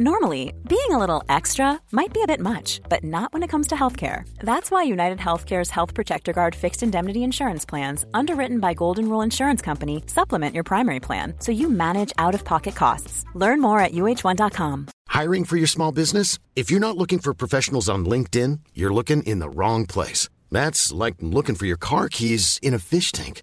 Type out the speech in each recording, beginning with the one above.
Normally, being a little extra might be a bit much, but not when it comes to healthcare. That's why United Healthcare's Health Protector Guard fixed indemnity insurance plans, underwritten by Golden Rule Insurance Company, supplement your primary plan so you manage out of pocket costs. Learn more at uh1.com. Hiring for your small business? If you're not looking for professionals on LinkedIn, you're looking in the wrong place. That's like looking for your car keys in a fish tank.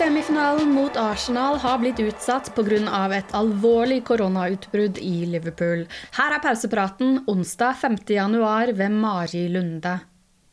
Semifinalen mot Arsenal har blitt utsatt pga. et alvorlig koronautbrudd i Liverpool. Her er pausepraten onsdag 5.1 ved Mari Lunde.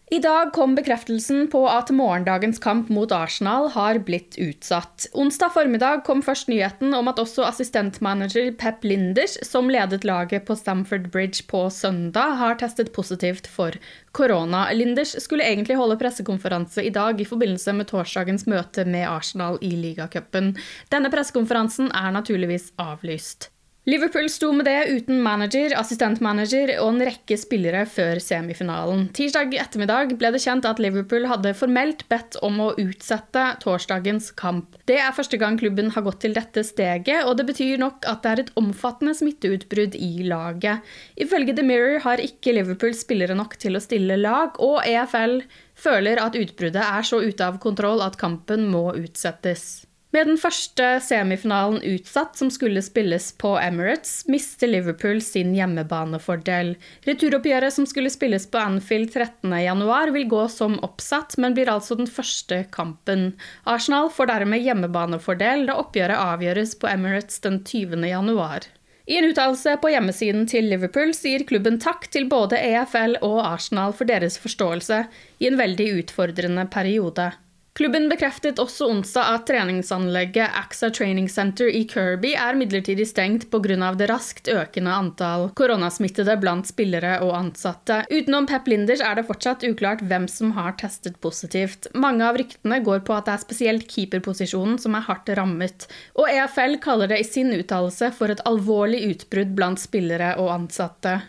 I dag kom bekreftelsen på at morgendagens kamp mot Arsenal har blitt utsatt. Onsdag formiddag kom først nyheten om at også assistentmanager Pep Linders, som ledet laget på Stamford Bridge på søndag, har testet positivt for korona. Linders skulle egentlig holde pressekonferanse i dag i forbindelse med torsdagens møte med Arsenal i ligacupen. Denne pressekonferansen er naturligvis avlyst. Liverpool sto med det uten manager, assistentmanager og en rekke spillere før semifinalen. Tirsdag ettermiddag ble det kjent at Liverpool hadde formelt bedt om å utsette torsdagens kamp. Det er første gang klubben har gått til dette steget, og det betyr nok at det er et omfattende smitteutbrudd i laget. Ifølge The Mirror har ikke Liverpool spillere nok til å stille lag, og EFL føler at utbruddet er så ute av kontroll at kampen må utsettes. Med den første semifinalen utsatt, som skulle spilles på Emirates, mister Liverpool sin hjemmebanefordel. Returoppgjøret som skulle spilles på Anfield 13.1, vil gå som oppsatt, men blir altså den første kampen. Arsenal får dermed hjemmebanefordel da oppgjøret avgjøres på Emirates den 20.1. I en uttalelse på hjemmesiden til Liverpool sier klubben takk til både EFL og Arsenal for deres forståelse i en veldig utfordrende periode. Klubben bekreftet også onsdag at treningsanlegget AXA Training Center i Kirby er midlertidig stengt pga. det raskt økende antall koronasmittede blant spillere og ansatte. Utenom Pep Linders er det fortsatt uklart hvem som har testet positivt. Mange av ryktene går på at det er spesielt keeperposisjonen som er hardt rammet, og EFL kaller det i sin uttalelse for et alvorlig utbrudd blant spillere og ansatte.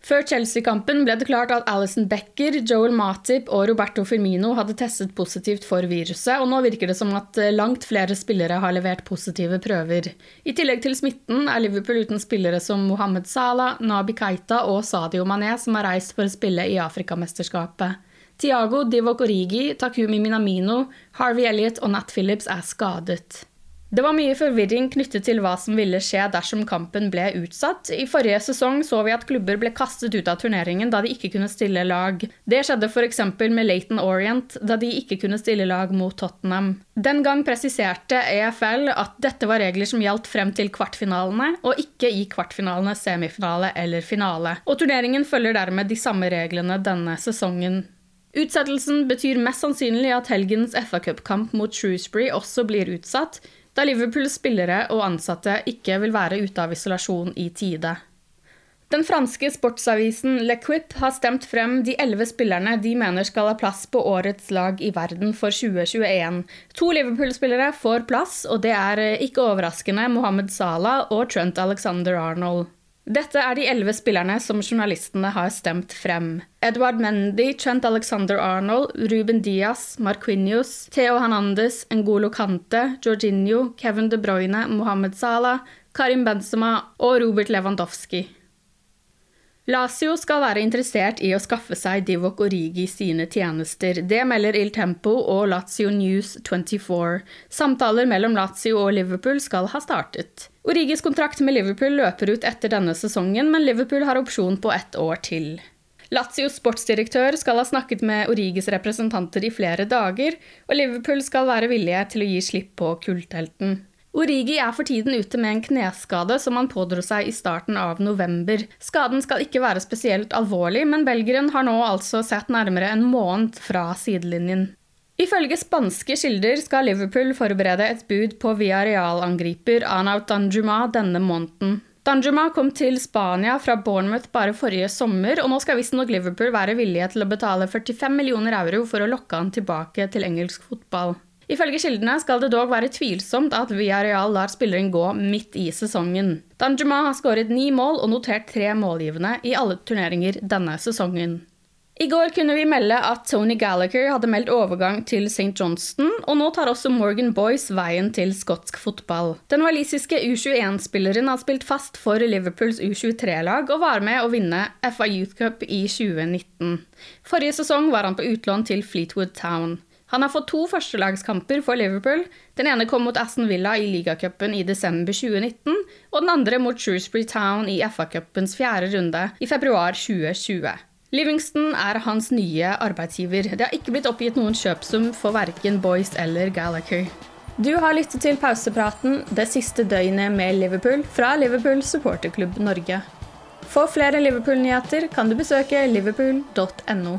Før Chelsea-kampen ble det klart at Alison Becker, Joel Matip og Roberto Firmino hadde testet positivt for viruset, og nå virker det som at eh, langt flere spillere har levert positive prøver. I tillegg til smitten er Liverpool uten spillere som Mohammed Salah, Nabi Keita og Sadio Mané, som har reist for å spille i Afrikamesterskapet. Tiago Divok Origi, Takumi Minamino, Harvey Elliot og Nat Phillips er skadet. Det var mye forvirring knyttet til hva som ville skje dersom kampen ble utsatt. I forrige sesong så vi at klubber ble kastet ut av turneringen da de ikke kunne stille lag. Det skjedde f.eks. med Laton Orient, da de ikke kunne stille lag mot Tottenham. Den gang presiserte EFL at dette var regler som gjaldt frem til kvartfinalene, og ikke i kvartfinalene, semifinale eller finale. Og turneringen følger dermed de samme reglene denne sesongen. Utsettelsen betyr mest sannsynlig at helgens FA-cupkamp mot Shrewsbury også blir utsatt, da Liverpools spillere og ansatte ikke vil være ute av isolasjon i tide. Den franske sportsavisen Le Quip har stemt frem de elleve spillerne de mener skal ha plass på årets lag i verden for 2021. To Liverpool-spillere får plass, og det er ikke overraskende Mohammed Salah og Trent Alexander Arnold. Dette er de elleve spillerne som journalistene har stemt frem. Edward Mendy, Trent Alexander Arnold, Ruben Diaz, Marquinhos, Theo Hernandez, Ngolo Kante, Jorginho, Kevin De Bruyne, Mohammed Salah, Karim Benzema og Robert Lewandowski. Lazio skal være interessert i å skaffe seg Divok Origi sine tjenester. Det melder Il Tempo og Lazio News 24. Samtaler mellom Lazio og Liverpool skal ha startet. Origis kontrakt med Liverpool løper ut etter denne sesongen, men Liverpool har opsjon på ett år til. Lazios sportsdirektør skal ha snakket med Origis representanter i flere dager, og Liverpool skal være villige til å gi slipp på kulltelten. Origi er for tiden ute med en kneskade som han pådro seg i starten av november. Skaden skal ikke være spesielt alvorlig, men belgieren har nå altså sett nærmere en måned fra sidelinjen. Ifølge spanske kilder skal Liverpool forberede et bud på Villarreal-angriper Anaut Danjuma denne måneden. Danjuma kom til Spania fra Bournemouth bare forrige sommer, og nå skal visstnok Liverpool være villige til å betale 45 millioner euro for å lokke han tilbake til engelsk fotball. Ifølge kildene skal det dog være tvilsomt at Villarreal lar spilleren gå midt i sesongen. Danjuma har skåret ni mål og notert tre målgivende i alle turneringer denne sesongen. I går kunne vi melde at Tony Gallagher hadde meldt overgang til St. Johnston, og nå tar også Morgan Boyce veien til skotsk fotball. Den walisiske U21-spilleren har spilt fast for Liverpools U23-lag og var med å vinne FA Youth Cup i 2019. Forrige sesong var han på utlån til Fleetwood Town. Han har fått to førstelagskamper for Liverpool. Den ene kom mot Aston Villa i ligacupen i desember 2019, og den andre mot Shrewsbury Town i FA-cupens fjerde runde i februar 2020. Livingston er hans nye arbeidsgiver. Det har ikke blitt oppgitt noen kjøpsum for verken Boys eller Gallagher. Du har lyttet til pausepraten det siste døgnet med Liverpool fra Liverpool supporterklubb Norge. For flere Liverpool-nyheter kan du besøke liverpool.no.